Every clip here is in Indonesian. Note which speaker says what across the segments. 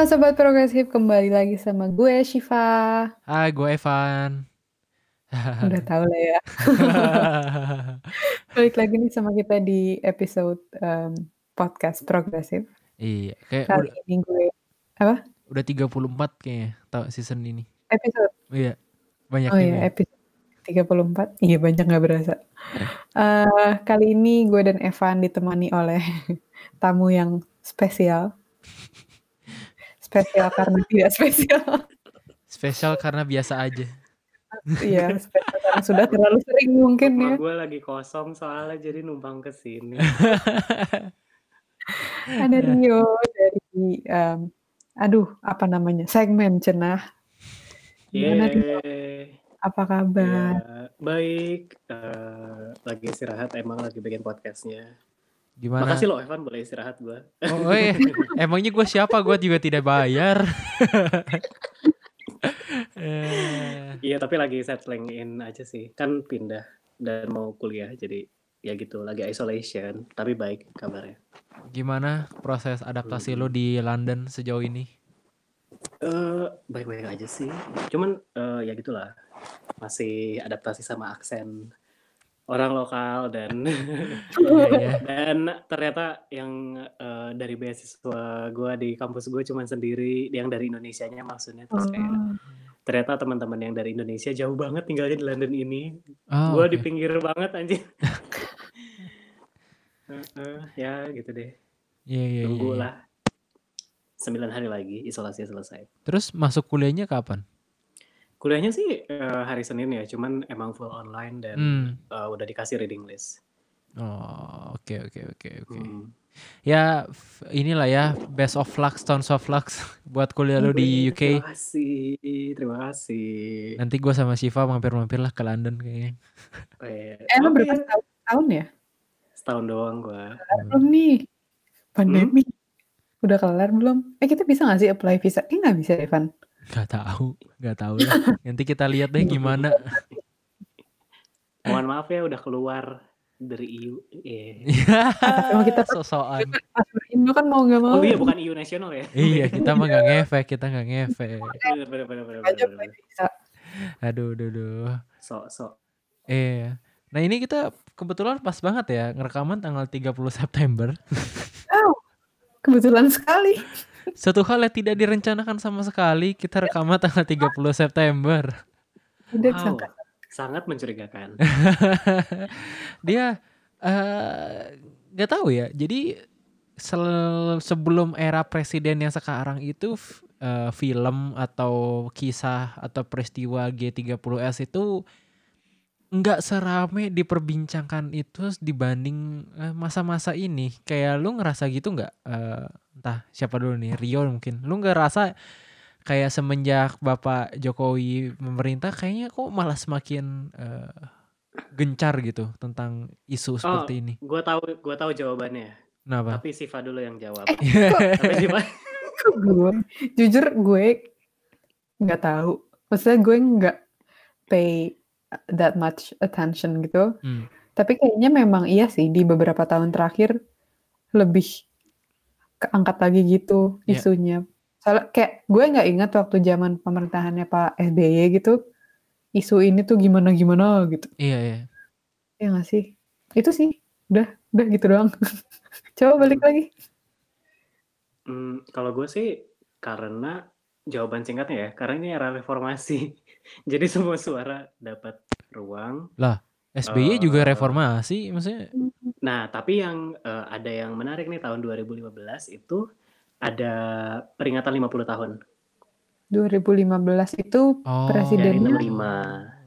Speaker 1: Halo Sobat Progresif, kembali lagi sama gue Shiva.
Speaker 2: Hai, gue Evan.
Speaker 1: Udah tahu lah ya. Balik lagi nih sama kita di episode um, podcast Progresif.
Speaker 2: iya, kayak
Speaker 1: Kali
Speaker 2: udah,
Speaker 1: ini gue apa?
Speaker 2: udah 34 kayaknya tau season ini.
Speaker 1: Episode.
Speaker 2: Iya, banyak
Speaker 1: Oh iya,
Speaker 2: ya.
Speaker 1: episode 34. Iya, banyak nggak berasa. Eh, kali ini gue dan Evan ditemani oleh tamu yang spesial. Spesial karena tidak spesial.
Speaker 2: Spesial karena biasa aja.
Speaker 1: Iya, spesial karena sudah terlalu sering mungkin ya.
Speaker 3: Rumah gue lagi kosong soalnya jadi numpang ke sini.
Speaker 1: Ada Rio dari em, aduh apa namanya segmen cenah Gimana, Rio? Apa kabar
Speaker 3: Ya, baik. Eh, lagi istirahat emang lagi bikin podcastnya.
Speaker 2: Gimana?
Speaker 3: Makasih loh Evan boleh istirahat gue.
Speaker 2: Oh, oh iya. Emangnya gue siapa? Gue juga tidak bayar. Eh,
Speaker 3: Iya tapi lagi settling in aja sih. Kan pindah dan mau kuliah jadi ya gitu lagi isolation. Tapi baik kabarnya.
Speaker 2: gimana proses adaptasi lo di London sejauh ini?
Speaker 3: Eh baik-baik aja sih. Cuman eh, ya gitulah. Masih adaptasi sama aksen orang lokal dan
Speaker 2: Iya, iya.
Speaker 3: dan ternyata yang eh, dari beasiswa gue di kampus gue cuman sendiri yang dari Indonesianya maksudnya terus kayak
Speaker 1: Oh,
Speaker 3: ternyata teman-teman yang dari Indonesia jauh banget tinggalnya di London ini
Speaker 2: Oh,
Speaker 3: gue
Speaker 2: oke.
Speaker 3: di pinggir banget anjir Heeh, ya gitu deh
Speaker 2: Iya, iya, iya,
Speaker 3: tunggu
Speaker 2: iya.
Speaker 3: lah sembilan hari lagi isolasi selesai
Speaker 2: Terus masuk kuliahnya kapan?
Speaker 3: Kuliahnya sih eh, hari Senin ya cuman emang full online dan
Speaker 2: Hmm.
Speaker 3: eh, udah dikasih reading list.
Speaker 2: Oh, oke, oke, oke, oke.
Speaker 3: Hmm.
Speaker 2: Ya, inilah ya, best of luck, tons of luck buat kuliah lu di UK.
Speaker 3: terima kasih terima kasih.
Speaker 2: Nanti gue sama Shiva mampir-mampir lah ke London kayaknya.
Speaker 3: Eh,
Speaker 1: eh lo
Speaker 3: oke,
Speaker 1: berapa tahun, tahun ya?
Speaker 3: Setahun doang gua.
Speaker 1: Belum nih? Pandemi. Udah kelar belum? Eh kita bisa nggak sih apply visa? Eh nggak bisa Evan
Speaker 2: Gak tahu, gak tahu lah. Nanti kita lihat deh gimana.
Speaker 3: mohon maaf ya udah keluar dari EU eh
Speaker 1: tapi mau kita
Speaker 2: sosokan.
Speaker 1: Indo kan mau nggak mau
Speaker 3: oh iya bukan EU nasional ya
Speaker 2: Iya, kita mah gak ngefek, kita gak ngefek.
Speaker 3: bener bener bener bener
Speaker 1: aja
Speaker 3: bener,
Speaker 1: apply
Speaker 3: bener.
Speaker 1: visa
Speaker 2: Aduh, aduh, aduh.
Speaker 3: so so
Speaker 2: Eh, nah ini kita kebetulan pas banget ya, ngerekaman tanggal 30 September.
Speaker 1: oh kebetulan sekali
Speaker 2: Satu hal yang tidak direncanakan sama sekali, kita rekaman tanggal 30 September.
Speaker 3: wow sangat mencurigakan
Speaker 2: Dia eh nggak tahu ya. Jadi sel- sebelum era presiden yang sekarang itu eh, film atau kisah atau peristiwa G30S itu nggak serame diperbincangkan itu dibanding eh, masa-masa ini. Kayak lu ngerasa gitu nggak? Eh, entah siapa dulu nih, Rio mungkin. Lu nggak rasa kayak semenjak Bapak Jokowi memerintah kayaknya kok malah semakin eh, gencar gitu tentang isu seperti ini.
Speaker 3: gue tahu gue tahu jawabannya
Speaker 2: Kenapa?
Speaker 3: tapi Siva dulu yang jawab
Speaker 1: Eh,
Speaker 3: tapi Siva
Speaker 1: Kok gue jujur gue nggak tahu maksudnya gue nggak pay that much attention gitu
Speaker 2: Hmm.
Speaker 1: tapi kayaknya memang iya sih di beberapa tahun terakhir lebih keangkat lagi gitu
Speaker 2: Iya.
Speaker 1: isunya. Soalnya kayak gue nggak ingat waktu zaman pemerintahannya Pak SBY gitu isu ini tuh gimana gimana gitu.
Speaker 2: Iya iya.
Speaker 1: ya nggak sih? Itu sih udah udah gitu doang. Coba balik lagi.
Speaker 3: Hmm, kalau gue sih karena jawaban singkatnya ya karena ini era reformasi. Jadi semua suara dapat ruang
Speaker 2: SBY juga
Speaker 3: Eh,
Speaker 2: reformasi maksudnya.
Speaker 3: Nah, tapi yang eh, ada yang menarik nih tahun 2015 itu ada peringatan 50 tahun
Speaker 1: 2015 itu
Speaker 2: Oh.
Speaker 3: dari
Speaker 1: Presidennya
Speaker 3: 65.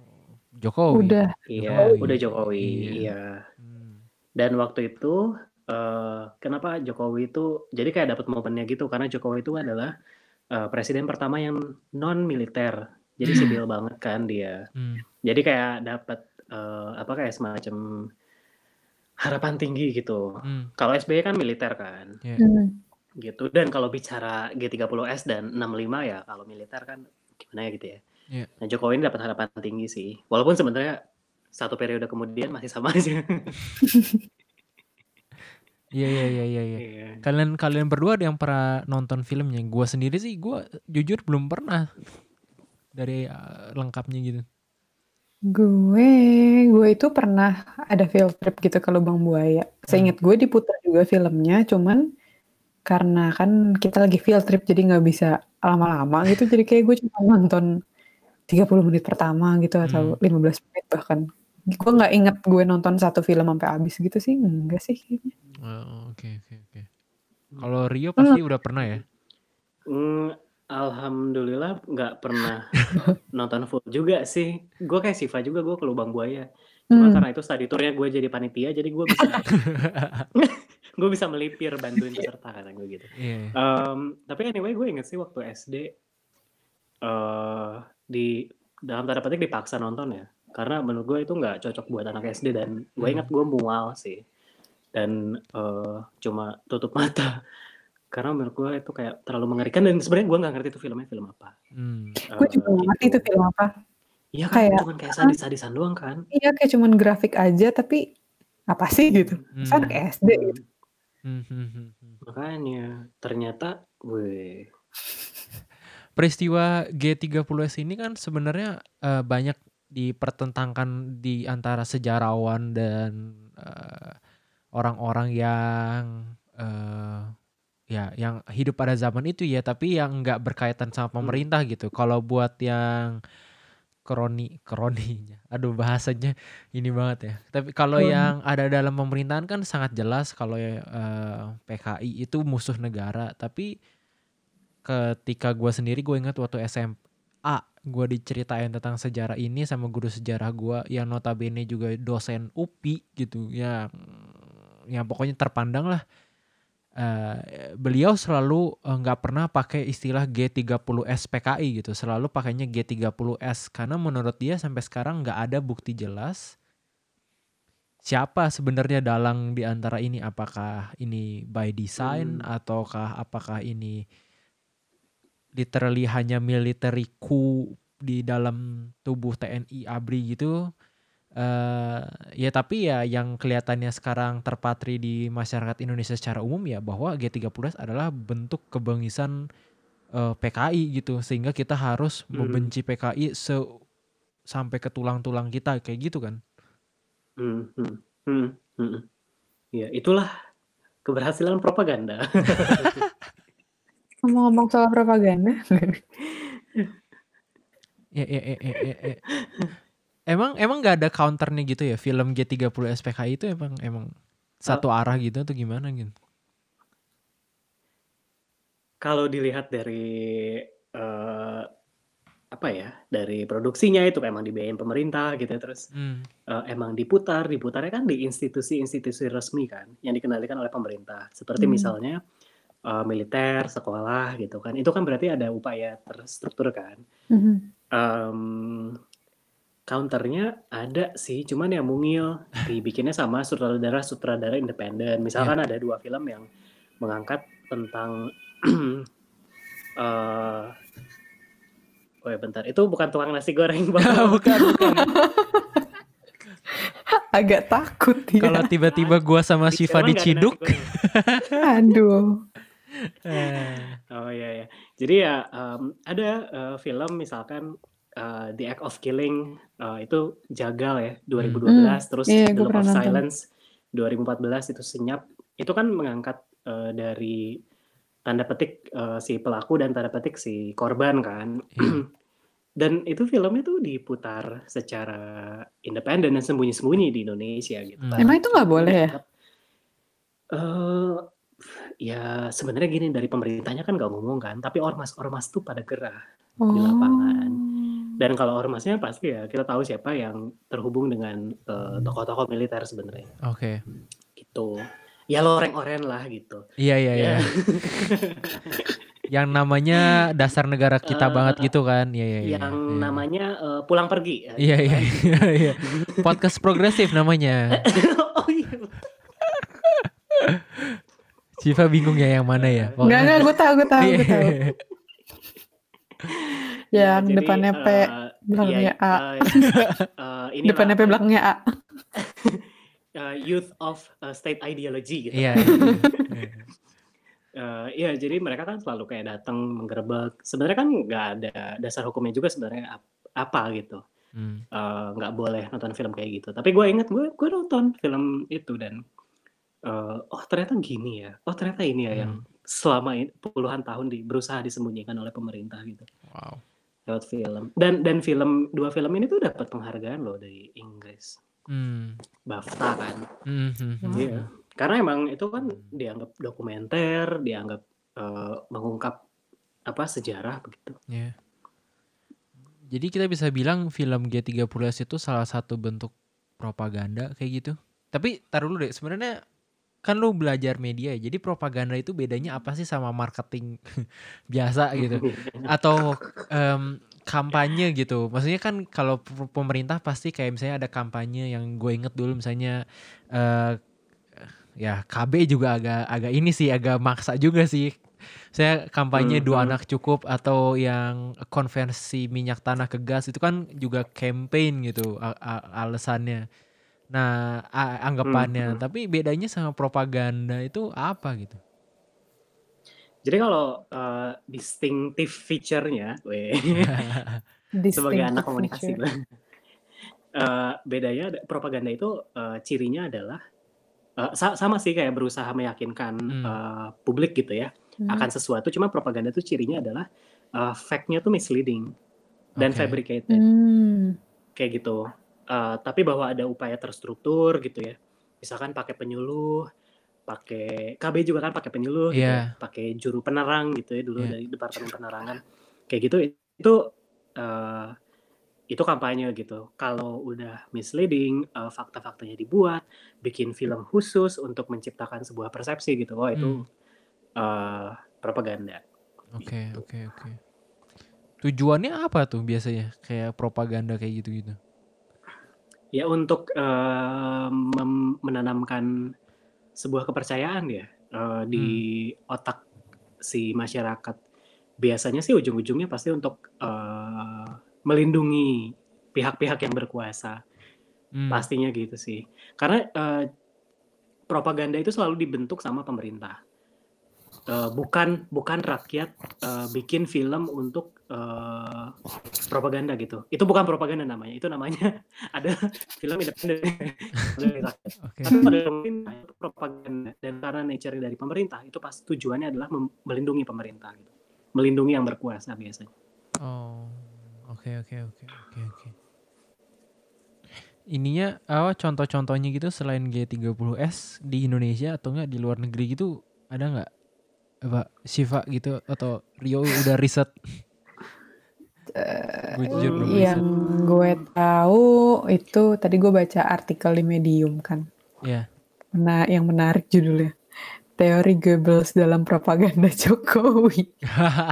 Speaker 2: Jokowi.
Speaker 1: udah
Speaker 3: Iya,
Speaker 2: Jokowi.
Speaker 3: udah Jokowi.
Speaker 2: Iya.
Speaker 3: Iya.
Speaker 2: Hmm.
Speaker 3: Dan waktu itu eh, kenapa Jokowi itu jadi kayak dapat momennya gitu karena Jokowi itu adalah eh, presiden pertama yang non militer. Jadi
Speaker 2: Hmm.
Speaker 3: sipil banget kan dia.
Speaker 2: Hmm.
Speaker 3: Jadi kayak dapat eh, apa kayak semacam harapan tinggi gitu.
Speaker 2: Hmm.
Speaker 3: Kalau SBY kan militer kan.
Speaker 1: Hmm.
Speaker 3: gitu dan kalau bicara G30S dan 65 ya kalau militer kan gimana ya gitu ya
Speaker 2: Iya.
Speaker 3: nah Jokowi ini dapat harapan tinggi sih walaupun sebenarnya satu periode kemudian masih sama aja
Speaker 2: Iya iya iya iya. iya.
Speaker 3: Iya.
Speaker 2: Kalian kalian berdua ada yang pernah nonton filmnya? Gua sendiri sih gua jujur belum pernah dari uh, lengkapnya gitu.
Speaker 1: Gue, gue itu pernah ada field trip gitu ke Lubang Buaya. Seingat gue diputar juga filmnya, cuman karena kan kita lagi field trip jadi nggak bisa lama-lama gitu. Jadi kayak gue cuma nonton 30 menit pertama gitu atau 15 menit bahkan. Gue nggak inget gue nonton satu film sampai habis gitu sih, enggak sih kayaknya.
Speaker 2: Oh, Oke oke oke. Kalau Rio pasti udah pernah ya?
Speaker 3: Mm, alhamdulillah nggak pernah nonton full juga sih. Gue kayak Siva juga gue ke Lubang Buaya. Cuma
Speaker 1: Hmm.
Speaker 3: karena itu study tournya gue jadi panitia, jadi gue bisa gue bisa melipir bantuin peserta kata gue gitu.
Speaker 2: Iya.
Speaker 3: Em, tapi anyway gue inget sih waktu SD eh di dalam tanda petik dipaksa nonton ya karena menurut gue itu nggak cocok buat anak SD dan gue
Speaker 2: Hmm.
Speaker 3: inget gue mual sih dan eh, cuma tutup mata karena menurut gue itu kayak terlalu mengerikan dan sebenarnya gue nggak ngerti itu filmnya film apa
Speaker 2: Hmm.
Speaker 1: Gue juga
Speaker 3: Eh,
Speaker 1: nggak ngerti itu film apa.
Speaker 3: Iya kan
Speaker 1: Kayak-
Speaker 3: cuman kayak sadis-sadisan doang kan
Speaker 1: Iya kayak cuman grafik aja tapi apa sih gitu.
Speaker 2: Hmm.
Speaker 1: anak SD gitu.
Speaker 2: Hmm, hmm, hmm,
Speaker 3: makanya ternyata gue
Speaker 2: Peristiwa G30S ini kan sebenarnya eh, banyak dipertentangkan di antara sejarawan dan eh, orang-orang yang eh, ya yang hidup pada zaman itu ya, tapi yang nggak berkaitan sama pemerintah gitu. Kalau buat yang kroni kroninya, aduh bahasanya ini banget ya. Tapi kalau
Speaker 1: Kroni.
Speaker 2: yang ada dalam pemerintahan kan sangat jelas kalau ya eh, PKI itu musuh negara, tapi ketika gue sendiri gue ingat waktu SMA gue diceritain tentang sejarah ini sama guru sejarah gue yang notabene juga dosen UPI gitu yang yang pokoknya terpandang lah Eh, beliau selalu eh, nggak pernah pakai istilah G30S PKI gitu. Selalu pakainya G30S karena menurut dia sampai sekarang nggak ada bukti jelas siapa sebenarnya dalang di antara ini. Apakah ini by design ataukah apakah ini literally hanya military coup di dalam tubuh TNI ABRI gitu. Eh ya tapi ya yang kelihatannya sekarang terpatri di masyarakat Indonesia secara umum ya bahwa G30S adalah bentuk kebengisan eh, PKI gitu sehingga kita harus
Speaker 3: Hmm.
Speaker 2: membenci PKI se sampai ke tulang-tulang kita kayak gitu kan.
Speaker 3: hmm, hmm, hmm, hmm. ya itulah keberhasilan propaganda
Speaker 1: Ngomong-ngomong soal propaganda.
Speaker 2: Ya, ya, ya, ya, ya, ya. Emang emang nggak ada counternya gitu ya film G30 SPKI itu emang emang satu arah gitu atau gimana gitu?
Speaker 3: kalau dilihat dari eh, apa ya dari produksinya itu emang dibiayain pemerintah gitu ya, terus
Speaker 2: Hmm.
Speaker 3: eh, emang diputar diputarnya kan di institusi-institusi resmi kan yang dikendalikan oleh pemerintah seperti
Speaker 1: Hmm.
Speaker 3: misalnya eh, militer sekolah gitu kan itu kan berarti ada upaya terstruktur kan
Speaker 1: Mhm.
Speaker 3: Em, counternya ada sih cuman ya mungil dibikinnya sama sutradara sutradara independen misalkan ada dua film yang mengangkat tentang eh oh ya bentar itu bukan tukang nasi goreng Bang.
Speaker 2: bukan bukan.
Speaker 1: Agak takut ya.
Speaker 2: Kalau tiba-tiba gua sama
Speaker 3: Di
Speaker 2: Shiva
Speaker 3: Jerman nggak ada nasi
Speaker 2: diciduk.
Speaker 3: goreng.
Speaker 1: Aduh.
Speaker 2: eh,
Speaker 3: Oh iya ya. Jadi ya em, ada eh, film misalkan eh, The Act of Killing eh, itu Jagal ya 2012 terus
Speaker 1: iya,
Speaker 3: The Look of
Speaker 1: nonton.
Speaker 3: Silence 2014 itu senyap. Itu kan mengangkat eh, dari tanda petik eh, si pelaku dan tanda petik si korban kan.
Speaker 2: Iya.
Speaker 3: dan itu filmnya tuh diputar secara independen dan sembunyi-sembunyi di Indonesia gitu.
Speaker 2: Hmm.
Speaker 3: kan.
Speaker 1: Emang itu nggak boleh ya?
Speaker 3: Eh, ya sebenarnya gini dari pemerintahnya kan nggak ngomong kan, tapi ormas-ormas tuh pada gerah.
Speaker 1: Oh.
Speaker 3: lapangan. Dan kalau ormasnya pasti ya kita tahu siapa yang terhubung dengan eh, tokoh-tokoh militer sebenarnya,
Speaker 2: Oke.
Speaker 3: gitu. Ya loreng-oren lah gitu.
Speaker 2: Iya iya iya.
Speaker 3: Ya.
Speaker 2: Yang namanya dasar negara kita
Speaker 3: Eh,
Speaker 2: banget gitu kan. Iya iya iya.
Speaker 3: yang
Speaker 2: iya.
Speaker 3: namanya eh, pulang pergi. ya,
Speaker 2: Iya
Speaker 3: gitu
Speaker 2: iya
Speaker 3: kan.
Speaker 2: iya iya. Podcast progresif namanya.
Speaker 3: oh iya.
Speaker 2: Shiva bingung ya yang mana ya.
Speaker 1: Enggak, enggak, gue tahu, gue tahu,
Speaker 2: Iya.
Speaker 1: gue tahu. Yang
Speaker 3: Jadi,
Speaker 1: depannya P,
Speaker 3: eh,
Speaker 1: belakangnya
Speaker 3: iya,
Speaker 1: A.
Speaker 3: eh, eh, inilah
Speaker 1: depannya P,
Speaker 3: apa ya,
Speaker 1: belakangnya A.
Speaker 3: uh, youth of uh, state ideology gitu.
Speaker 2: Iya. iya, iya.
Speaker 3: Uh, iya, jadi mereka kan selalu kayak datang menggerebek. Sebenarnya kan nggak ada dasar hukumnya juga sebenarnya ap- apa gitu.
Speaker 2: Hmm.
Speaker 3: Uh, nggak boleh nonton film kayak gitu. Tapi gue inget gue gue nonton film itu dan uh, oh ternyata gini ya. Oh ternyata ini ya yang
Speaker 2: Hmm.
Speaker 3: selama ini, puluhan tahun di, berusaha disembunyikan oleh pemerintah gitu
Speaker 2: Wow.
Speaker 3: Lewat film. Dan dan film dua film ini tuh dapat penghargaan loh dari Inggris.
Speaker 2: Hmm.
Speaker 3: BAFTA kan.
Speaker 2: Hmm, hmm, hmm,
Speaker 3: Iya.
Speaker 2: hmm.
Speaker 3: Karena emang itu kan dianggap dokumenter, dianggap eh, mengungkap apa sejarah begitu.
Speaker 2: Iya. Jadi kita bisa bilang film G30S itu salah satu bentuk propaganda kayak gitu. Tapi taruh dulu deh, sebenarnya kan lu belajar media ya. Jadi propaganda itu bedanya apa sih sama marketing biasa gitu? Atau em, kampanye gitu. Maksudnya kan kalau pemerintah pasti kayak misalnya ada kampanye yang gue inget dulu misalnya eh ya KB juga agak agak ini sih agak maksa juga sih. Saya kampanye
Speaker 3: Hmm,
Speaker 2: dua
Speaker 3: hmm.
Speaker 2: anak cukup atau yang konversi minyak tanah ke gas itu kan juga campaign gitu alasannya. Nah, anggapannya.
Speaker 3: Hmm, hmm.
Speaker 2: Tapi bedanya sama propaganda itu apa gitu?
Speaker 3: Jadi kalau eh, distinctive feature-nya, weh, sebagai anak komunikasi gue, eh, bedanya propaganda itu eh, cirinya adalah sa- sama sih kayak berusaha meyakinkan
Speaker 2: Hmm.
Speaker 3: eh, publik gitu ya
Speaker 1: Hmm.
Speaker 3: akan sesuatu. Cuma propaganda itu cirinya adalah eh, fact-nya tuh misleading dan
Speaker 2: Oke.
Speaker 3: fabricated.
Speaker 1: Hmm.
Speaker 3: kayak gitu. Eh, tapi bahwa ada upaya terstruktur gitu ya. Misalkan pakai penyuluh, pakai KB juga kan pakai penyuluh gitu
Speaker 2: Iya.
Speaker 3: ya, pakai juru penerang gitu ya dulu
Speaker 2: Iya.
Speaker 3: dari departemen penerangan. Kayak gitu itu eh, itu kampanye gitu. Kalau udah misleading, eh, fakta-faktanya dibuat, bikin film khusus untuk menciptakan sebuah persepsi gitu. Oh, itu eh, propaganda.
Speaker 2: Oke, oke, oke. Tujuannya apa tuh biasanya? Kayak propaganda kayak gitu-gitu.
Speaker 3: Ya untuk mem- menanamkan sebuah kepercayaan ya eh, di otak si masyarakat. Biasanya sih ujung-ujungnya pasti untuk eh, melindungi pihak-pihak yang berkuasa.
Speaker 2: Hmm.
Speaker 3: Pastinya gitu sih. Karena eh, propaganda itu selalu dibentuk sama pemerintah. Eh, bukan bukan rakyat eh, bikin film untuk eh, propaganda gitu. Itu bukan propaganda namanya. Itu namanya ada film independen dari rakyat.
Speaker 2: Oke.
Speaker 3: Tapi pada pemerintah itu propaganda dan karena nature dari pemerintah itu pasti tujuannya adalah melindungi pemerintah gitu. Melindungi yang berkuasa biasanya.
Speaker 2: Oh, oke oke oke oke oke. Ininya apa contoh-contohnya gitu selain G30S di Indonesia atau enggak di luar negeri gitu ada nggak? Apa Siva gitu atau Rio udah riset? Gue jujur belum
Speaker 1: Yang
Speaker 2: riset.
Speaker 1: gue tahu itu tadi gue baca artikel di Medium kan.
Speaker 2: Ya.
Speaker 1: Nah, yang menarik judulnya. Teori Goebbels dalam propaganda Jokowi.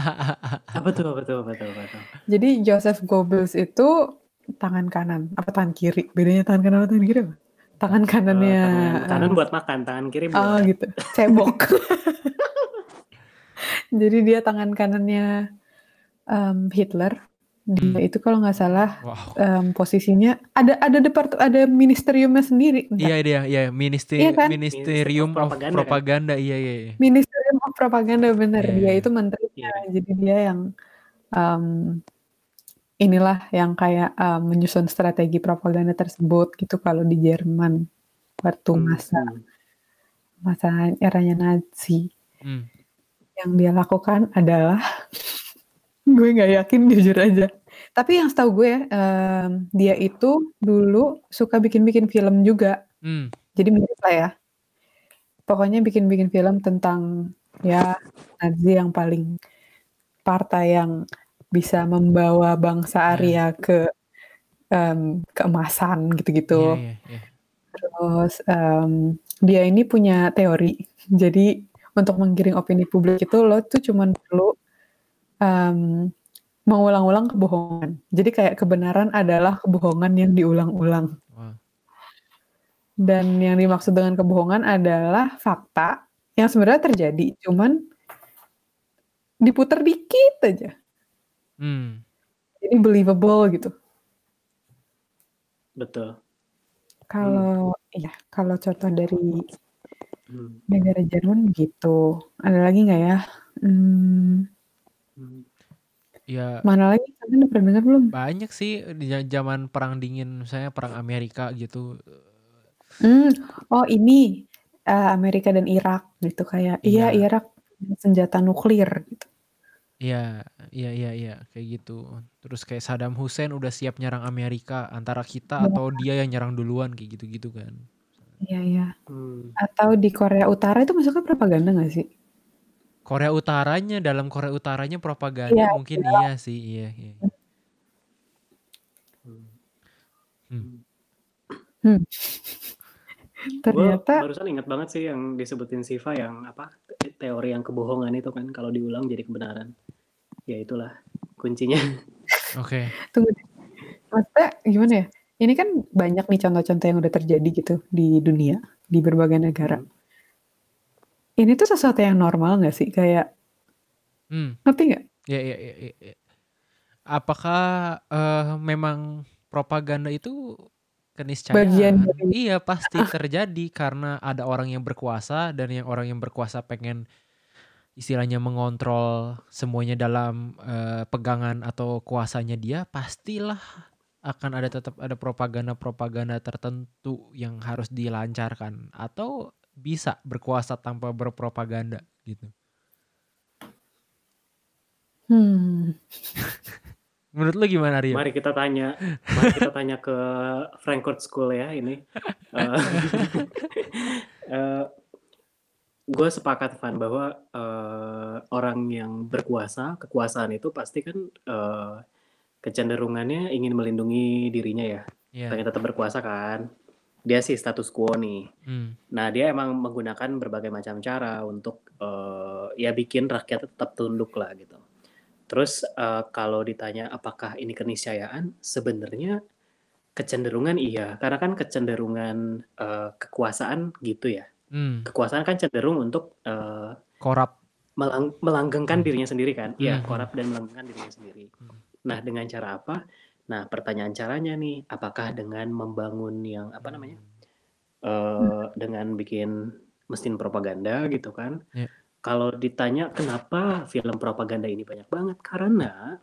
Speaker 3: Apa tuh? Apa tuh? Apa tuh? Apa tuh?
Speaker 1: Jadi Joseph Goebbels itu tangan kanan apa tangan kiri? Bedanya tangan kanan atau tangan kiri apa? Tangan kanannya
Speaker 3: tangan kanan buat makan, tangan kiri
Speaker 1: Oh
Speaker 3: buat
Speaker 1: gitu, cebok. Jadi dia tangan kanannya em, Hitler. Dia
Speaker 2: Hmm.
Speaker 1: itu kalau nggak salah
Speaker 2: Wow.
Speaker 1: em, posisinya ada ada depart ada ministeriumnya sendiri.
Speaker 2: Iya dia, ya ministry,
Speaker 1: Iya kan?
Speaker 2: Ministerium
Speaker 3: of
Speaker 2: of
Speaker 3: Propaganda,
Speaker 2: Propaganda, iya iya. iya.
Speaker 1: Ministerium of Propaganda bener.
Speaker 2: Iya,
Speaker 1: Dia
Speaker 2: iya.
Speaker 1: itu menterinya.
Speaker 3: Iya.
Speaker 1: Jadi dia yang em, inilah yang kayak em, menyusun strategi propaganda tersebut gitu kalau di Jerman waktu
Speaker 3: Hmm,
Speaker 1: masa
Speaker 3: hmm.
Speaker 1: masa eranya Nazi.
Speaker 2: Hmm.
Speaker 1: Yang dia lakukan adalah gue nggak yakin jujur aja tapi yang setahu gue em, dia itu dulu suka bikin-bikin film juga
Speaker 2: Hmm.
Speaker 1: jadi mirip lah ya pokoknya bikin-bikin film tentang ya Nazi yang paling partai yang bisa membawa bangsa Arya ke em, keemasan gitu-gitu
Speaker 2: Iya, iya, iya.
Speaker 1: Terus em, dia ini punya teori. Jadi untuk menggiring opini publik itu lo tuh cuman perlu em, mengulang-ulang kebohongan. Jadi kayak kebenaran adalah kebohongan yang diulang-ulang. Dan yang dimaksud dengan kebohongan adalah fakta yang sebenarnya terjadi, cuman diputer dikit aja.
Speaker 2: Hmm.
Speaker 1: Jadi believable gitu.
Speaker 3: Betul.
Speaker 1: Kalau iya, kalau contoh dari
Speaker 3: Hmm.
Speaker 1: negara Jerman gitu. Ada lagi nggak ya? Mmm.
Speaker 3: Hmm.
Speaker 2: Ya.
Speaker 1: Mana lagi? Kalian pernah denger belum?
Speaker 2: Banyak sih di ja zaman perang dingin, misalnya perang Amerika gitu.
Speaker 1: Mmm, oh ini, eee, Amerika dan Irak gitu kayak iya
Speaker 2: Iya.
Speaker 1: Irak punya senjata nuklir gitu.
Speaker 2: Iya, iya iya iya, kayak gitu. Terus kayak Saddam Hussein udah siap nyerang Amerika, antara kita
Speaker 1: Iya.
Speaker 2: atau dia yang nyerang duluan, kayak gitu-gitu kan.
Speaker 1: Iya iya.
Speaker 3: Hmm.
Speaker 1: Atau di Korea Utara itu masuknya propaganda nggak sih?
Speaker 2: Korea Utaranya, dalam Korea Utaranya propaganda
Speaker 1: Iya,
Speaker 2: mungkin
Speaker 1: iya.
Speaker 2: iya sih, iya iya.
Speaker 3: Hmm.
Speaker 2: Hmm.
Speaker 1: Hmm.
Speaker 3: Gue
Speaker 1: Ternyata
Speaker 3: barusan inget banget sih yang disebutin Siva yang apa te- teori yang kebohongan itu kan kalau diulang jadi kebenaran. Ya itulah kuncinya.
Speaker 2: Oke.
Speaker 1: Tunggu deh. Maksudnya gimana ya? Ini kan banyak nih contoh-contoh yang udah terjadi gitu di dunia, di berbagai negara.
Speaker 3: Hmm.
Speaker 1: Ini tuh sesuatu yang normal nggak sih? Kayak
Speaker 2: Hmm.
Speaker 1: ngerti nggak?
Speaker 2: Ya ya ya ya. ya. Apakah eh, memang propaganda itu keniscayaan?
Speaker 1: Bagian dari
Speaker 2: Iya, pasti terjadi karena ada orang yang berkuasa dan yang orang yang berkuasa pengen istilahnya mengontrol semuanya dalam eh, pegangan atau kuasanya dia, pastilah akan ada tetap ada propaganda-propaganda tertentu yang harus dilancarkan atau bisa berkuasa tanpa berpropaganda gitu.
Speaker 1: Hmm.
Speaker 2: Menurut lu gimana, Rio?
Speaker 3: Mari kita tanya, mari kita tanya ke Frankfurt School ya ini. Eh, eh, gue sepakat Van bahwa eh, orang yang berkuasa, kekuasaan itu pasti kan eh, kecenderungannya ingin melindungi dirinya ya,
Speaker 2: Iya.
Speaker 3: pengen tetap berkuasa kan. Dia sih status quo nih.
Speaker 2: Hmm.
Speaker 3: Nah dia emang menggunakan berbagai macam cara untuk eh, ya bikin rakyat tetap tunduk lah gitu. Terus eh, kalau ditanya apakah ini keniscayaan, sebenarnya kecenderungan iya, karena kan kecenderungan eh, kekuasaan gitu ya.
Speaker 2: Hmm.
Speaker 3: Kekuasaan kan cenderung untuk eh,
Speaker 2: Korup.
Speaker 3: melang- melanggengkan
Speaker 2: Hmm.
Speaker 3: dirinya sendiri kan, iya
Speaker 2: Hmm.
Speaker 3: korup dan melanggengkan dirinya sendiri.
Speaker 2: Hmm.
Speaker 3: Nah dengan cara apa? Nah pertanyaan caranya nih, apakah dengan membangun yang apa namanya, eh dengan bikin mesin propaganda gitu kan?
Speaker 2: Iya.
Speaker 3: Kalau ditanya kenapa film propaganda ini banyak banget, karena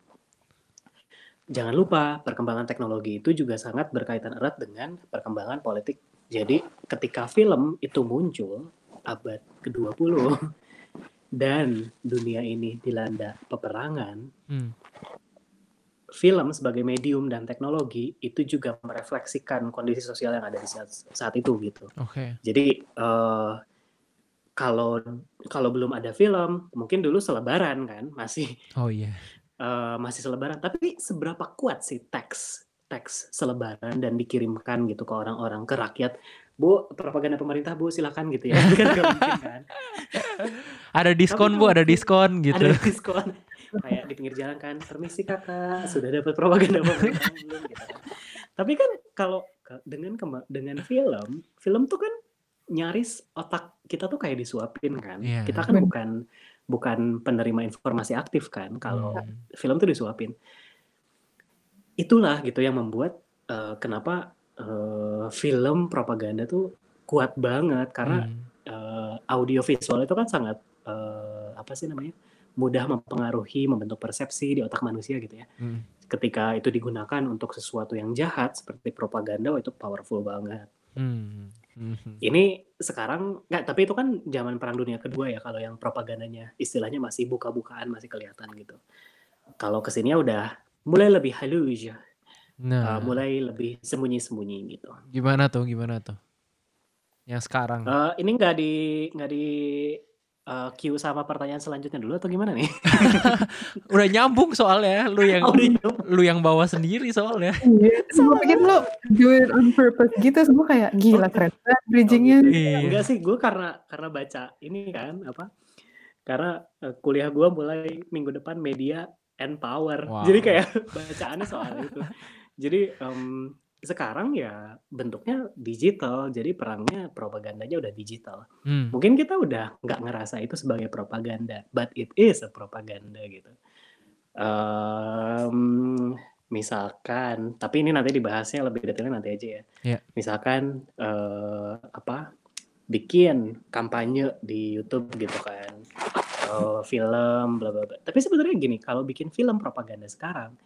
Speaker 3: jangan lupa perkembangan teknologi itu juga sangat berkaitan erat dengan perkembangan politik. Jadi ketika film itu muncul abad ke-20 dan dunia ini dilanda peperangan,
Speaker 2: Hmm.
Speaker 3: Film sebagai medium dan teknologi itu juga merefleksikan kondisi sosial yang ada di saat, saat itu gitu.
Speaker 2: Oke.
Speaker 3: Jadi eh, kalau kalau belum ada film, mungkin dulu selebaran kan, masih
Speaker 2: Oh iya.
Speaker 3: eh, masih selebaran. Tapi seberapa kuat sih teks teks selebaran dan dikirimkan gitu ke orang-orang ke rakyat, bu propaganda pemerintah bu silakan gitu ya, kan mungkin kan.
Speaker 2: Ada diskon,
Speaker 3: Tapi
Speaker 2: Bu, ada diskon gitu.
Speaker 3: Ada diskon kayak di pinggir jalan kan, permisi kakak sudah dapat propaganda pemerintah belum gitu kan. Tapi kan kalau dengan kema- dengan film, film tuh kan nyaris otak kita tuh kayak disuapin kan.
Speaker 2: Iya.
Speaker 3: Kita kan bukan bukan penerima informasi aktif kan kalau
Speaker 2: Hmm.
Speaker 3: film tuh disuapin. Itulah gitu yang membuat eh, kenapa eh, film propaganda tuh kuat banget karena
Speaker 2: Hmm.
Speaker 3: eh, audio visual itu kan sangat eh, apa sih namanya mudah mempengaruhi membentuk persepsi di otak manusia gitu ya.
Speaker 2: Hmm.
Speaker 3: Ketika itu digunakan untuk sesuatu yang jahat seperti propaganda, wah itu powerful banget.
Speaker 2: Hmm. Hmm.
Speaker 3: Ini sekarang nggak, tapi itu kan zaman Perang Dunia Kedua ya. Kalau yang propagandanya istilahnya masih buka-bukaan, masih kelihatan gitu. Kalau ke sininya udah mulai lebih halus ya,
Speaker 2: Nah,
Speaker 3: Uh, mulai lebih sembunyi-sembunyi gitu.
Speaker 2: gimana tuh? Gimana tuh? Yang sekarang.
Speaker 3: Uh, ini nggak di nggak di uh, cue sama pertanyaan selanjutnya dulu atau gimana nih?
Speaker 2: Udah nyambung soalnya, lu yang
Speaker 3: Oh,
Speaker 2: lu yang bawa sendiri soalnya.
Speaker 1: Iya, gue pikir lo do it on purpose gitu, semua kayak gila keren banget bridgingnya.
Speaker 3: Oh, gitu.
Speaker 2: Iya.
Speaker 3: Enggak sih, gue karena karena baca ini kan apa? Karena uh, kuliah gue mulai minggu depan media and power.
Speaker 2: Wow.
Speaker 3: Jadi kayak bacaannya soal itu. Jadi em, sekarang ya bentuknya digital, jadi perangnya propagandanya udah digital.
Speaker 2: Hmm.
Speaker 3: Mungkin kita udah nggak ngerasa itu sebagai propaganda, but it is a propaganda gitu. Em, Misalkan, tapi ini nanti dibahasnya lebih detailnya nanti aja ya.
Speaker 2: Iya.
Speaker 3: Misalkan eh, apa bikin kampanye di YouTube gitu kan, eh, film bla bla bla. Tapi sebenarnya gini, kalau bikin film propaganda sekarang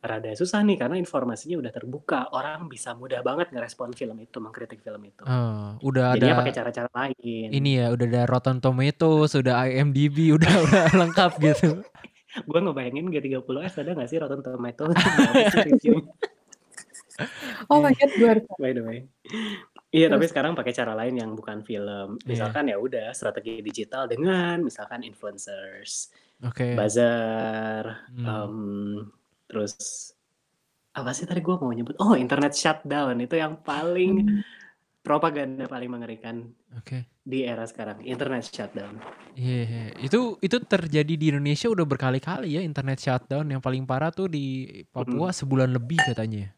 Speaker 3: rada susah nih karena informasinya udah terbuka, orang bisa mudah banget ngerespon film itu, mengkritik film itu.
Speaker 2: Oh, udah
Speaker 3: Jadinya
Speaker 2: ada
Speaker 3: pakai cara-cara lain.
Speaker 2: ini ya, udah ada Rotten Tomatoes, sudah IMDb, udah udah lengkap gitu.
Speaker 3: Gue ngebayangin G30S ada nggak sih Rotten Tomatoes?
Speaker 1: Oh my god, gue harus
Speaker 3: by the way. Iya, tapi sekarang pakai cara lain yang bukan film.
Speaker 2: Iya.
Speaker 3: Misalkan ya udah strategi digital dengan misalkan influencers,
Speaker 2: Oke.
Speaker 3: bazar,
Speaker 2: Hmm.
Speaker 3: em, terus apa sih tadi gue mau nyebut? Oh, internet shutdown itu yang paling
Speaker 1: Hmm.
Speaker 3: propaganda paling mengerikan
Speaker 2: Oke.
Speaker 3: di era sekarang. Internet shutdown.
Speaker 2: Iya, itu itu terjadi di Indonesia udah berkali-kali ya internet shutdown. Yang paling parah tuh di Papua sebulan lebih katanya.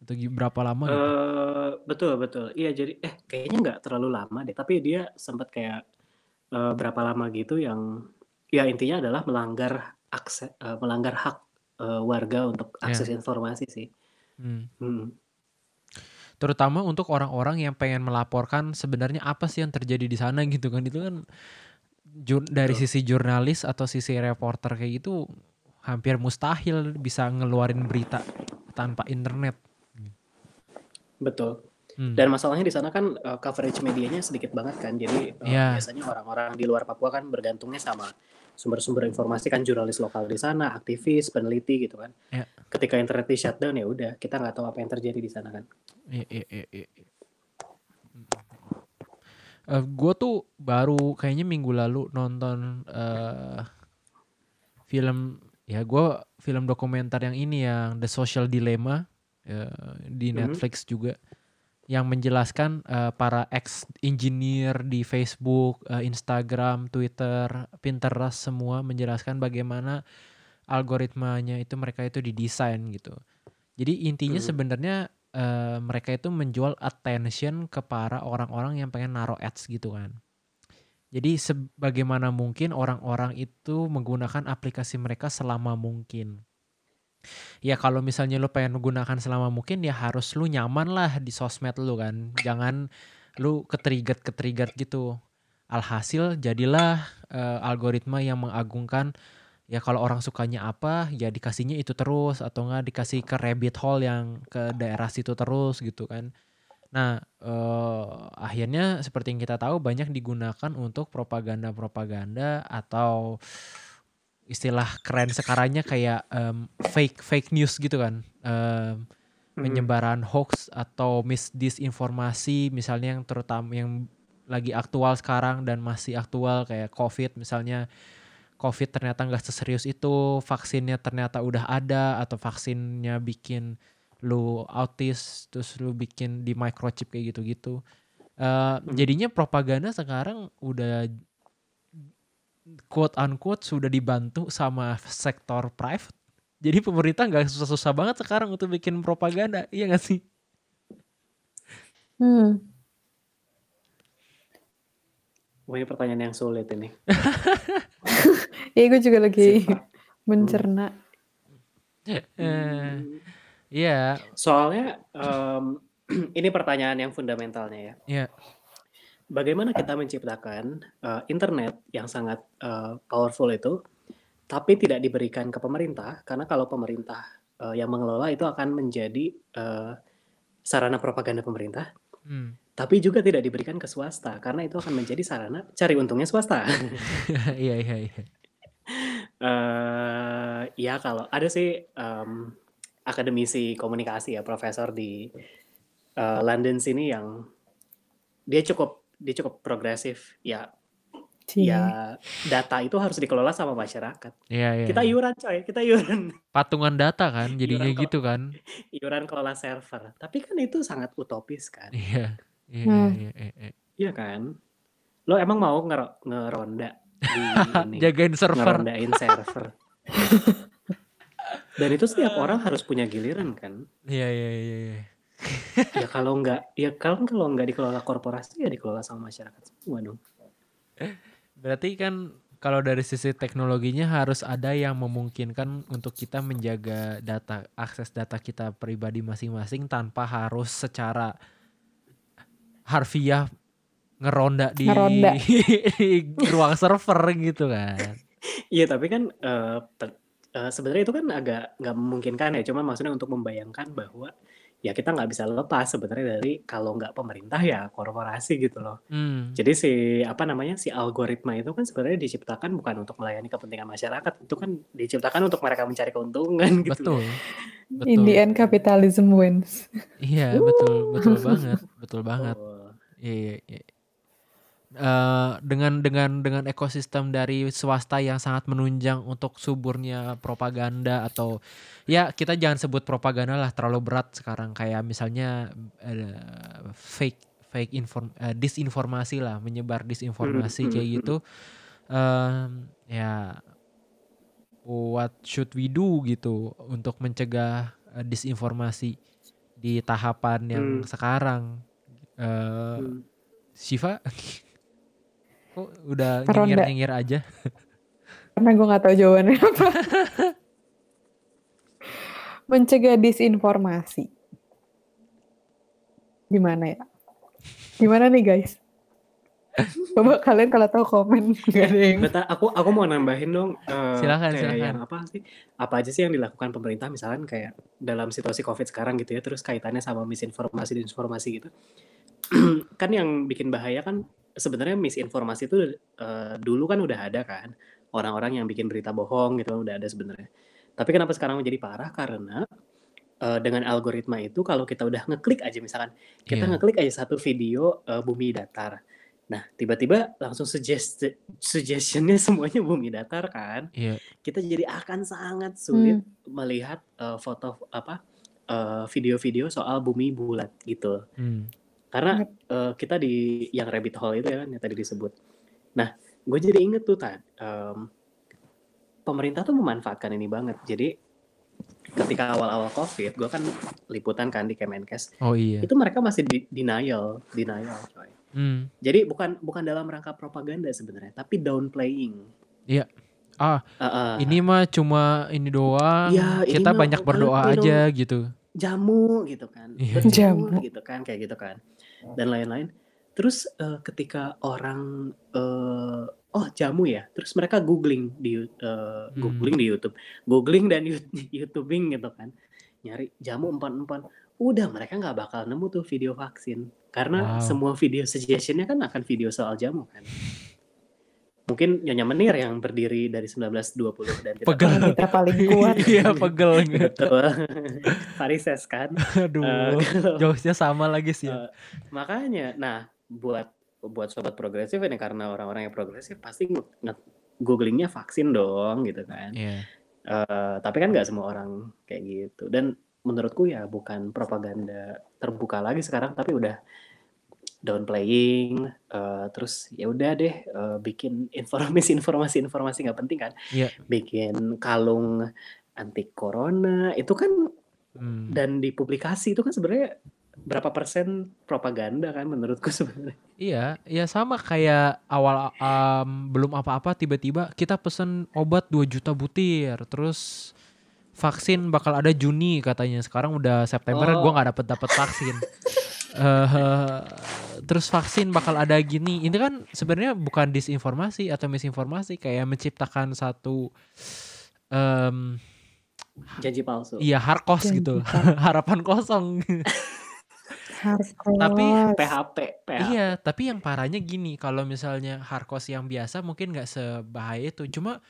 Speaker 2: Atau berapa lama gitu?
Speaker 3: Eh, betul betul. Iya jadi eh kayaknya nggak terlalu lama deh. Tapi dia sempat kayak eh, berapa lama gitu yang ya intinya adalah melanggar akses eh, melanggar hak eh, warga untuk
Speaker 2: Ya.
Speaker 3: akses informasi sih.
Speaker 2: Hmm.
Speaker 3: Hmm.
Speaker 2: Terutama untuk orang-orang yang pengen melaporkan sebenarnya apa sih yang terjadi di sana gitu kan. Itu kan jur- dari
Speaker 3: Betul.
Speaker 2: sisi jurnalis atau sisi reporter kayak gitu hampir mustahil bisa ngeluarin berita tanpa internet.
Speaker 3: Betul.
Speaker 2: Hmm.
Speaker 3: Dan masalahnya di sana kan eh, coverage medianya sedikit banget kan. Jadi eh,
Speaker 2: Iya.
Speaker 3: biasanya orang-orang di luar Papua kan bergantungnya sama sumber-sumber informasi kan jurnalis lokal di sana, aktivis, peneliti gitu kan.
Speaker 2: Iya.
Speaker 3: Ketika internet di shutdown ya udah kita nggak tahu apa yang terjadi di sana kan.
Speaker 2: Iya, iya, iya, iya. Eh, gue tuh baru kayaknya minggu lalu nonton eh film ya gue film dokumenter yang ini yang The Social Dilemma eh, di
Speaker 3: Mhm.
Speaker 2: Netflix juga yang menjelaskan eh, para ex engineer di Facebook, eh, Instagram, Twitter, Pinterest semua menjelaskan bagaimana algoritmanya itu mereka itu didesain gitu. Jadi intinya
Speaker 3: Mhm.
Speaker 2: sebenarnya eh, mereka itu menjual attention ke para orang-orang yang pengen naruh ads gitu kan. Jadi sebagaimana mungkin orang-orang itu menggunakan aplikasi mereka selama mungkin. Ya kalau misalnya lu pengen menggunakan selama mungkin ya harus lu nyaman lah di sosmed lu kan. Jangan lu ketrigger ketrigger gitu. Alhasil jadilah eh, algoritma yang mengagungkan ya kalau orang sukanya apa ya dikasihnya itu terus atau enggak dikasih ke rabbit hole yang ke daerah situ terus gitu kan. Nah, eh, akhirnya seperti yang kita tahu banyak digunakan untuk propaganda-propaganda atau istilah keren sekarangnya kayak em, fake fake news gitu kan.
Speaker 3: Mhm.
Speaker 2: penyebaran hoax atau misdisinformasi misalnya yang terutama yang lagi aktual sekarang dan masih aktual kayak COVID misalnya COVID ternyata nggak seserius itu, vaksinnya ternyata udah ada atau vaksinnya bikin lu autis terus lu bikin di microchip kayak gitu-gitu. Eh, jadinya propaganda sekarang udah quote unquote sudah dibantu sama sektor private. Jadi pemerintah nggak susah-susah banget sekarang untuk bikin propaganda, iya gak sih?
Speaker 1: Hmm.
Speaker 3: Wah, ini pertanyaan yang sulit ini.
Speaker 1: Iya, gue juga lagi
Speaker 3: Sifat.
Speaker 1: mencerna.
Speaker 2: Eh,
Speaker 3: Hmm.
Speaker 2: Iya,
Speaker 3: Soalnya em, ini pertanyaan yang fundamentalnya ya.
Speaker 2: iya,
Speaker 3: Bagaimana kita menciptakan eh, internet yang sangat eh, powerful itu, tapi tidak diberikan ke pemerintah, karena kalau pemerintah eh, yang mengelola itu akan menjadi eh, sarana propaganda pemerintah,
Speaker 2: hmm.
Speaker 3: tapi juga tidak diberikan ke swasta, karena itu akan menjadi sarana cari untungnya swasta.
Speaker 2: iya, iya, iya.
Speaker 3: eh ya kalau ada sih em, akademisi komunikasi ya profesor di eh, London sini yang dia cukup dia cukup progresif ya
Speaker 1: Cie.
Speaker 3: ya data itu harus dikelola sama masyarakat
Speaker 2: Iya, iya.
Speaker 3: kita
Speaker 2: iya.
Speaker 3: iuran coy kita iuran
Speaker 2: Patungan data kan jadinya
Speaker 3: Iuran
Speaker 2: gitu kan.
Speaker 3: iuran kelola server tapi kan itu sangat utopis kan
Speaker 2: Iya. Iya,
Speaker 1: Hmm.
Speaker 2: iya, iya, iya.
Speaker 3: iya kan lo emang mau ngero- ngeronda di ini
Speaker 2: Jagain server.
Speaker 3: ngerondain server dan itu setiap orang harus punya giliran kan
Speaker 2: Iya, iya, iya, iya.
Speaker 3: Ya kalau nggak ya kalau kalau nggak dikelola korporasi ya dikelola sama masyarakat semua dong
Speaker 2: Berarti kan kalau dari sisi teknologinya harus ada yang memungkinkan untuk kita menjaga data akses data kita pribadi masing-masing tanpa harus secara harfiah ngeronda di,
Speaker 1: Ngeronda.
Speaker 2: di ruang server gitu kan.
Speaker 3: Iya tapi kan eh, ter- eh, sebenarnya itu kan agak nggak memungkinkan ya. Cuma maksudnya untuk membayangkan bahwa ya kita nggak bisa lepas sebenarnya dari kalau nggak pemerintah ya korporasi gitu loh.
Speaker 2: Hmm.
Speaker 3: Jadi si apa namanya si algoritma itu kan sebenarnya diciptakan bukan untuk melayani kepentingan masyarakat, itu kan diciptakan untuk mereka mencari keuntungan gitu.
Speaker 2: Betul.
Speaker 1: In the
Speaker 2: Betul.
Speaker 1: end capitalism wins.
Speaker 2: Iya, betul, betul banget, betul banget.
Speaker 3: Oh,
Speaker 2: Iya, iya, iya. Eh, dengan dengan dengan ekosistem dari swasta yang sangat menunjang untuk suburnya propaganda atau ya kita jangan sebut propaganda lah terlalu berat sekarang. Kayak misalnya eh, fake fake inform eh, disinformasi lah menyebar disinformasi
Speaker 3: Hmm,
Speaker 2: kayak
Speaker 3: hmm,
Speaker 2: gitu. Em, ya what should we do gitu untuk mencegah eh, disinformasi di tahapan yang
Speaker 3: Hmm.
Speaker 2: sekarang?
Speaker 3: Hmm.
Speaker 2: Shiva kok udah nyengir-nyengir aja
Speaker 1: Karena gue nggak tahu jawabannya apa. Mencegah disinformasi. Gimana ya? Gimana nih guys? Coba kalian kalau tahu komen gak ada yang
Speaker 3: Beta, aku aku mau nambahin dong eh,
Speaker 2: Silakan,
Speaker 3: kayak
Speaker 2: silakan.
Speaker 3: yang apa sih? Apa aja sih yang dilakukan pemerintah misalkan kayak dalam situasi Covid sekarang gitu ya, terus kaitannya sama misinformasi dan informasi gitu. kan yang bikin bahaya kan sebenarnya misinformasi itu eh, dulu kan udah ada kan. Orang-orang yang bikin berita bohong gitu kan udah ada sebenarnya. Tapi kenapa sekarang menjadi parah karena eh, dengan algoritma itu kalau kita udah ngeklik aja misalkan kita
Speaker 2: Iya.
Speaker 3: ngeklik aja satu video eh, bumi datar. Nah, tiba-tiba langsung suggest suggestionnya semuanya bumi datar kan.
Speaker 2: iya
Speaker 3: Kita jadi akan sangat sulit
Speaker 1: Hmm.
Speaker 3: melihat eh, foto apa eh, video-video soal bumi bulat gitu.
Speaker 2: Hmm.
Speaker 3: Karena
Speaker 1: Yep.
Speaker 3: eh, kita di yang rabbit hole itu ya kan yang tadi disebut. Nah, gue jadi inget tuh tadi pemerintah tuh memanfaatkan ini banget. Jadi ketika awal-awal COVID, gue kan liputan kan di Kemenkes,
Speaker 2: oh iya
Speaker 3: itu mereka masih di denial, denial coy.
Speaker 2: Hmm.
Speaker 3: Jadi bukan bukan dalam rangka propaganda sebenarnya, tapi downplaying.
Speaker 2: ah
Speaker 3: Uh-uh.
Speaker 2: ini mah cuma ini doang
Speaker 3: Iya, ini
Speaker 2: kita banyak berdoa aja gitu
Speaker 3: jamu gitu kan,
Speaker 2: Iya.
Speaker 3: berjemur
Speaker 1: Jamu.
Speaker 3: gitu kan, kayak gitu kan, dan lain-lain. Terus eh, ketika orang eh, oh jamu ya, terus mereka googling di eh,
Speaker 2: Hmm.
Speaker 3: googling di YouTube, googling dan you- YouTubing gitu kan, nyari jamu empan-empan. Udah mereka nggak bakal nemu tuh video vaksin karena
Speaker 2: Wow.
Speaker 3: semua video suggestionnya kan akan video soal jamu kan. Mungkin Nyonya Menir yang berdiri dari 1920 dan tidak
Speaker 2: Pegel.
Speaker 3: pernah
Speaker 1: Wanita paling kuat.
Speaker 2: iya pegel gitu
Speaker 3: Betul. Farises kan. Eh,
Speaker 2: aduh
Speaker 3: kalau-
Speaker 2: jokesnya sama lagi sih ya.
Speaker 3: Eh, makanya, nah buat buat sobat progresif ini karena orang-orang yang progresif pasti googlingnya vaksin dong gitu kan.
Speaker 2: Iya.
Speaker 3: Eh, tapi kan nggak semua orang kayak gitu. Dan menurutku ya bukan propaganda terbuka lagi sekarang, tapi udah downplaying. eh, terus ya udah deh eh, bikin informasi informasi informasi nggak penting kan.
Speaker 2: Iya.
Speaker 3: Bikin kalung anti corona itu kan
Speaker 2: Hmm.
Speaker 3: dan di publikasi itu kan sebenarnya berapa persen propaganda kan menurutku sebenarnya.
Speaker 2: Iya, ya sama kayak awal am, belum apa-apa tiba-tiba kita pesen obat 2 juta butir, terus vaksin bakal ada Juni katanya. Sekarang udah September
Speaker 3: Oh.
Speaker 2: gua nggak dapet dapet vaksin. Eh, terus vaksin bakal ada gini. Ini kan sebenarnya bukan disinformasi atau misinformasi, kayak menciptakan satu em,
Speaker 3: Janji palsu.
Speaker 2: iya harkos
Speaker 1: Janji
Speaker 2: gitu, harapan kosong.
Speaker 1: Harus
Speaker 2: Tapi
Speaker 3: PHP, PHP.
Speaker 2: Iya, tapi yang parahnya gini, kalau misalnya Harkos yang biasa mungkin nggak sebahaya itu. Cuma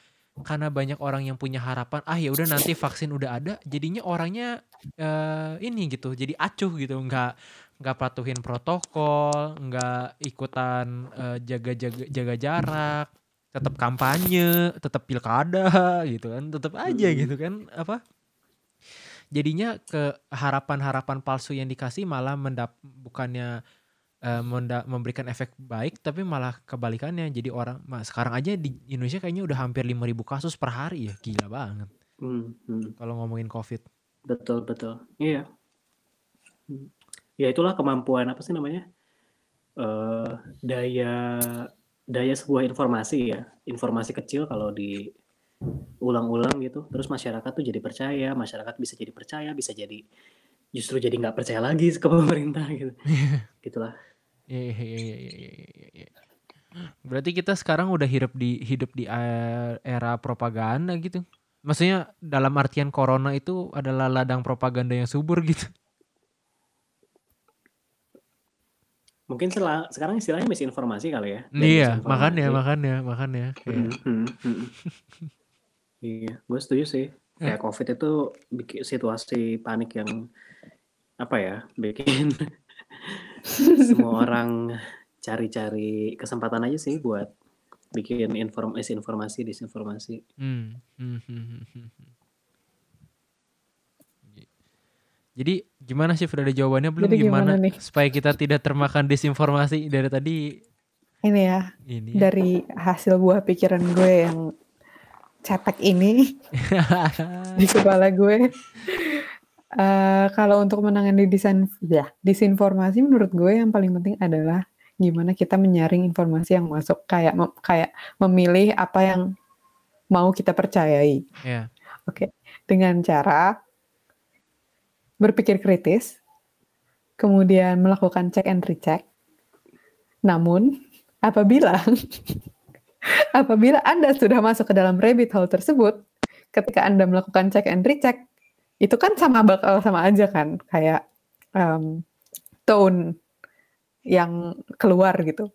Speaker 2: karena banyak orang yang punya harapan, ah ya udah nanti vaksin udah ada, jadinya orangnya eh, ini gitu, jadi acuh gitu, nggak nggak patuhin protokol, nggak ikutan eh, jaga jaga jaga jarak, tetap kampanye, tetap pilkada gitu kan, tetap aja
Speaker 3: Mm-mm.
Speaker 2: gitu kan, apa? Jadinya ke harapan-harapan palsu yang dikasih malah mendap bukannya menda- memberikan efek baik tapi malah kebalikannya jadi orang ma- sekarang aja di Indonesia kayaknya udah hampir 5000 kasus per hari ya gila banget
Speaker 3: Hmm, hmm.
Speaker 2: kalau ngomongin covid
Speaker 3: Betul, betul. Iya. Hmm. Ya itulah kemampuan apa sih namanya? Eh daya daya sebuah informasi ya, informasi kecil kalau diulang-ulang gitu, terus masyarakat tuh jadi percaya, masyarakat bisa jadi percaya, bisa jadi justru jadi nggak percaya lagi ke pemerintah gitu. Gitulah.
Speaker 2: Iya, iya, iya, iya. Berarti kita sekarang udah hidup di hidup di era propaganda gitu. Maksudnya dalam artian corona itu adalah ladang propaganda yang subur gitu.
Speaker 3: Mungkin sela- sekarang istilahnya misinformasi kali ya.
Speaker 2: Iya, makanya,
Speaker 3: disinformasi.
Speaker 2: makanya, makanya. Kayak,
Speaker 3: Mhm, mhm, mhm. Iya, gue setuju sih. Kayak COVID itu bikin situasi panik yang apa ya, bikin semua orang cari-cari kesempatan aja sih buat bikin inform misinformasi, disinformasi.
Speaker 2: hmm, hmm, hmm, hmm, hmm, hmm. Jadi gimana sih udah ada jawabannya belum
Speaker 1: Jadi
Speaker 2: gimana,
Speaker 1: gimana nih?
Speaker 2: supaya kita tidak termakan disinformasi dari tadi
Speaker 1: Ini ya,
Speaker 2: ini ya.
Speaker 1: dari hasil buah pikiran gue yang cetek ini di kepala gue. Eh, kalau untuk menangani desain ya, disinformasi menurut gue yang paling penting adalah gimana kita menyaring informasi yang masuk kayak mem- kayak memilih apa yang mau kita percayai.
Speaker 2: ya.
Speaker 1: Oke, dengan cara berpikir kritis, kemudian melakukan check and recheck. Namun, apabila apabila Anda sudah masuk ke dalam rabbit hole tersebut, ketika Anda melakukan check and recheck, itu kan sama bakal sama aja kan, kayak em, tone yang keluar gitu.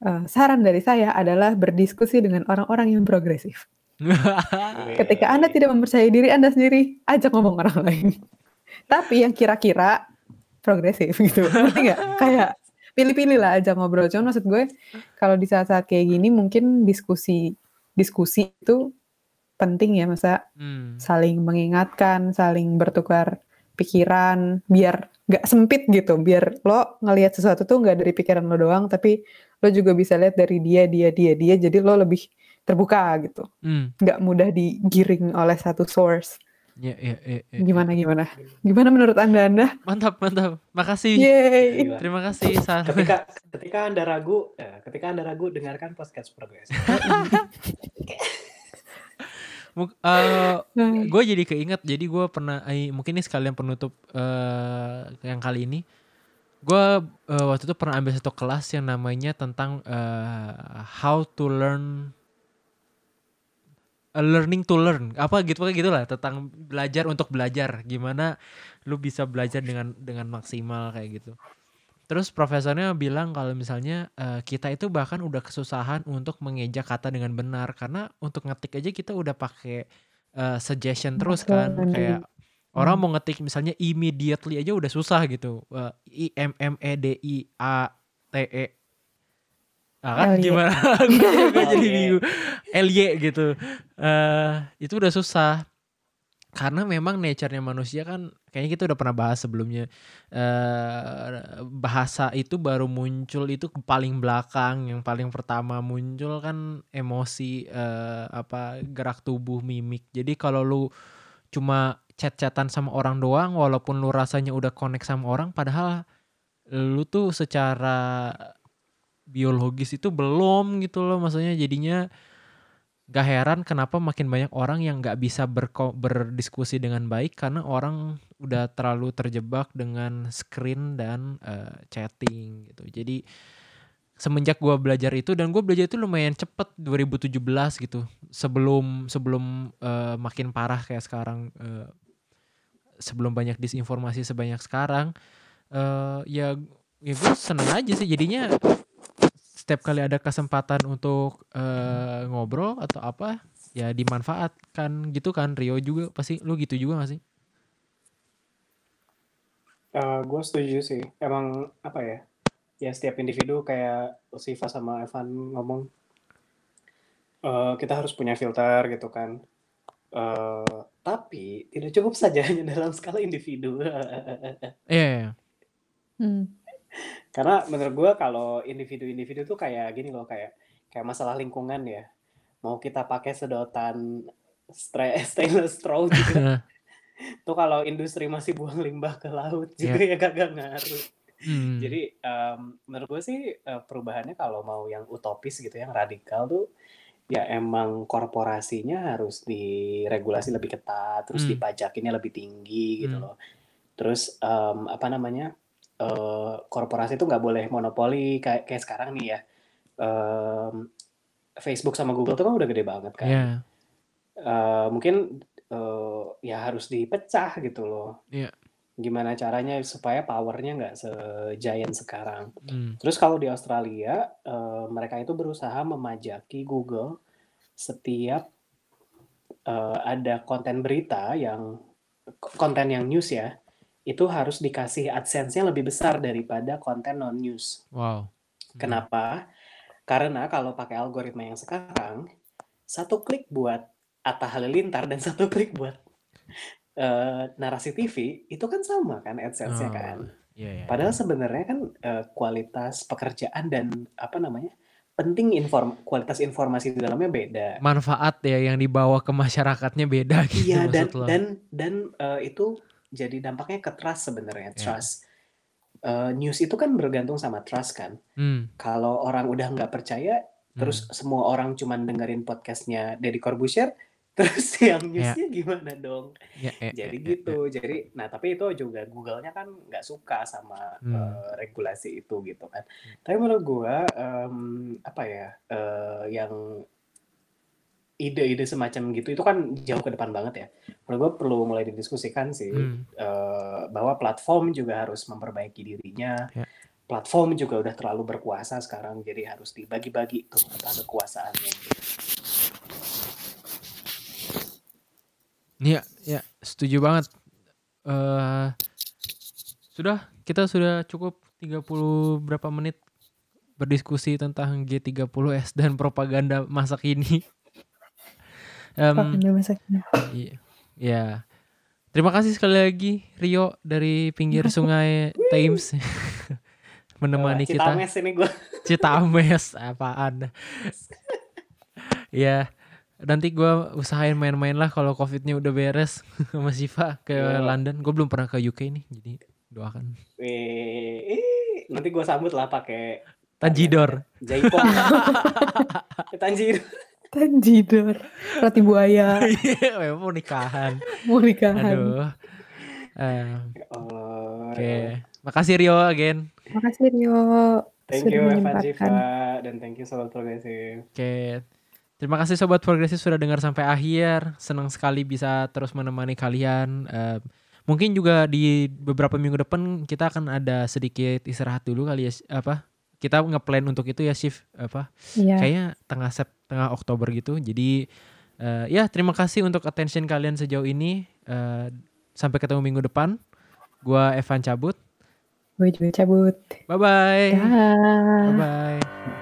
Speaker 1: Eh, saran dari saya adalah berdiskusi dengan orang-orang yang progresif. Ketika Anda tidak mempercayai diri Anda sendiri, ajak ngomong orang lain. Tapi yang kira-kira progresif gitu. Ngerti nggak? Kayak pilih-pilih lah ajak ngobrol. Cuman maksud gue kalau di saat-saat kayak gini mungkin diskusi diskusi itu penting ya masa
Speaker 2: Hmm.
Speaker 1: saling mengingatkan, saling bertukar pikiran biar nggak sempit gitu, biar lo ngelihat sesuatu tuh nggak dari pikiran lo doang, tapi lo juga bisa lihat dari dia, dia, dia, dia, jadi lo lebih terbuka gitu,
Speaker 2: Hmm.
Speaker 1: mudah digiring oleh satu source.
Speaker 2: Ya, ya, ya, ya.
Speaker 1: Gimana gimana? Gimana menurut anda anda?
Speaker 2: Mantap, mantap. Makasih.
Speaker 1: Yeay.
Speaker 3: Gila.
Speaker 2: Terima kasih Sar.
Speaker 3: Ketika ketika Anda ragu, eh, ketika Anda ragu dengarkan podcast progres.
Speaker 2: Muk- eh, gue jadi keinget jadi gue pernah eh, mungkin ini sekalian penutup eh, yang kali ini gue eh, waktu itu pernah ambil satu kelas yang namanya tentang eh, how to learn learning to learn. Apa gitu kayak gitulah tentang belajar untuk belajar. Gimana lu bisa belajar dengan dengan maksimal kayak gitu. Terus profesornya bilang kalau misalnya eh, kita itu bahkan udah kesusahan untuk mengejak kata dengan benar. Karena untuk ngetik aja kita udah pakai eh, suggestion terus kan.
Speaker 1: Betul,
Speaker 2: kayak orang mau ngetik misalnya immediately aja udah susah gitu. Eh, i m m e d i a t e Nah, kan
Speaker 1: LY.
Speaker 2: gimana? Gue jadi
Speaker 3: LY.
Speaker 2: bingung. LY gitu. Eh itu udah susah. Karena memang nature-nya manusia kan kayaknya kita udah pernah bahas sebelumnya. Eh bahasa itu baru muncul itu paling belakang yang paling pertama muncul kan emosi eh apa gerak tubuh mimik. Jadi kalau lu cuma chat-chatan sama orang doang walaupun lu rasanya udah connect sama orang padahal lu tuh secara biologis itu belum gitu loh maksudnya jadinya gak heran kenapa makin banyak orang yang nggak bisa berko- berdiskusi dengan baik karena orang udah terlalu terjebak dengan screen dan eh, chatting gitu. Jadi semenjak gua belajar itu dan gue belajar itu lumayan cepet 2017 gitu. Sebelum sebelum eh, makin parah kayak sekarang eh, sebelum banyak disinformasi sebanyak sekarang eh ya ya gue seneng aja sih jadinya setiap kali ada kesempatan untuk eh, ngobrol atau apa ya dimanfaatkan gitu kan Rio juga pasti lu gitu juga gak sih
Speaker 3: gue setuju sih. Emang apa ya? Ya setiap individu kayak Siva sama Evan ngomong, eh, kita harus punya filter gitu kan. Eh, tapi tidak cukup saja hanya dalam skala individu.
Speaker 2: iya iya.
Speaker 1: Hmm.
Speaker 3: Karena menurut gue kalau individu-individu tuh kayak gini loh kayak kayak masalah lingkungan ya. Mau kita pakai sedotan stainless straw juga. tuh kalau industri masih buang limbah ke laut juga ya kagak ngaruh.
Speaker 2: Hmm.
Speaker 3: Jadi um, menurut gue sih uh, perubahannya kalau mau yang utopis gitu, yang radikal tuh ya emang korporasinya harus diregulasi lebih ketat, terus
Speaker 2: Hmm.
Speaker 3: dipajakinnya lebih tinggi gitu
Speaker 2: Hmm.
Speaker 3: loh. Terus um, apa namanya uh, korporasi itu nggak boleh monopoli kayak kayak sekarang nih ya. Um, Facebook sama Google tuh kan udah gede banget kan.
Speaker 2: Ya.
Speaker 3: Eh, mungkin eh, ya harus dipecah gitu loh.
Speaker 2: Iya.
Speaker 3: Gimana caranya supaya powernya nggak segiant sekarang.
Speaker 2: Hmm.
Speaker 3: Terus kalau di Australia, eh, mereka itu berusaha memajaki Google setiap eh, ada konten berita yang konten yang news ya, itu harus dikasih AdSense-nya lebih besar daripada konten non news.
Speaker 2: Wow. Hmm.
Speaker 3: Kenapa? Karena kalau pakai algoritma yang sekarang, satu klik buat Atta Halilintar dan satu klik buat eh, narasi TV itu kan sama kan AdSense-nya
Speaker 2: Oh,
Speaker 3: kan.
Speaker 2: Iya, iya.
Speaker 3: Padahal sebenarnya kan eh, kualitas pekerjaan dan apa namanya penting inform kualitas informasi di dalamnya beda.
Speaker 2: manfaat ya yang dibawa ke masyarakatnya beda gitu
Speaker 3: Iya dan
Speaker 2: lo.
Speaker 3: dan dan eh, itu jadi dampaknya ke trust sebenarnya
Speaker 2: Iya.
Speaker 3: trust. Eh, news itu kan bergantung sama trust kan.
Speaker 2: Hmm.
Speaker 3: Kalau orang udah nggak percaya, terus
Speaker 2: Hmm.
Speaker 3: semua orang cuman dengerin podcastnya Deddy Corbuzier, terus yang
Speaker 2: Ya.
Speaker 3: newsnya gimana dong?
Speaker 2: Ya, ya,
Speaker 3: Jadi
Speaker 2: ya, ya,
Speaker 3: gitu. Jadi, nah tapi itu juga Google-nya kan nggak suka sama
Speaker 2: Hmm.
Speaker 3: eh, regulasi itu gitu kan. Tapi menurut gua em, apa ya eh, yang ide-ide semacam gitu itu kan jauh ke depan banget ya. Menurut gua perlu mulai didiskusikan sih
Speaker 2: Hmm.
Speaker 3: eh, bahwa platform juga harus memperbaiki dirinya.
Speaker 2: Ya.
Speaker 3: Platform juga udah terlalu berkuasa sekarang, jadi harus dibagi-bagi tuh entah kekuasaannya.
Speaker 2: Iya, ya, setuju banget. eh sudah, kita sudah cukup 30 berapa menit berdiskusi tentang G30S dan propaganda masa kini.
Speaker 1: Kini.
Speaker 2: iya. Ya. Terima kasih sekali lagi Rio dari pinggir sungai Thames menemani
Speaker 3: Eh,
Speaker 2: kita.
Speaker 3: Citames ini gua.
Speaker 2: Citames apaan? ya, nanti gua usahain main-main lah kalau covidnya udah beres sama Siva ke
Speaker 3: Iya.
Speaker 2: London. Gue belum pernah ke UK nih, jadi doakan.
Speaker 3: Nanti gua sambut lah pakai
Speaker 2: Tanjidor.
Speaker 3: jaipong. Tanjidor.
Speaker 1: Tanjidor. Roti buaya.
Speaker 2: Iya, mau nikahan.
Speaker 1: Mau nikahan.
Speaker 2: Aduh.
Speaker 3: Oh,
Speaker 2: Oke, makasih Rio again.
Speaker 1: Makasih Rio.
Speaker 3: Thank
Speaker 1: sudah
Speaker 3: you Evan. Jiva dan thank you Sobat Progresif.
Speaker 2: Oke. Terima kasih Sobat Progresif sudah dengar sampai akhir. Senang sekali bisa terus menemani kalian. Eh, mungkin juga di beberapa minggu depan kita akan ada sedikit istirahat dulu kali ya. Apa? Kita ngeplan untuk itu ya shift apa?
Speaker 1: Iya.
Speaker 2: Kayaknya tengah Sep, tengah Oktober gitu. Jadi eh, ya terima kasih untuk attention kalian sejauh ini. Eh, sampai ketemu minggu depan. Gua Evan cabut.
Speaker 1: Gue juga cabut.
Speaker 2: Bye bye. Bye bye.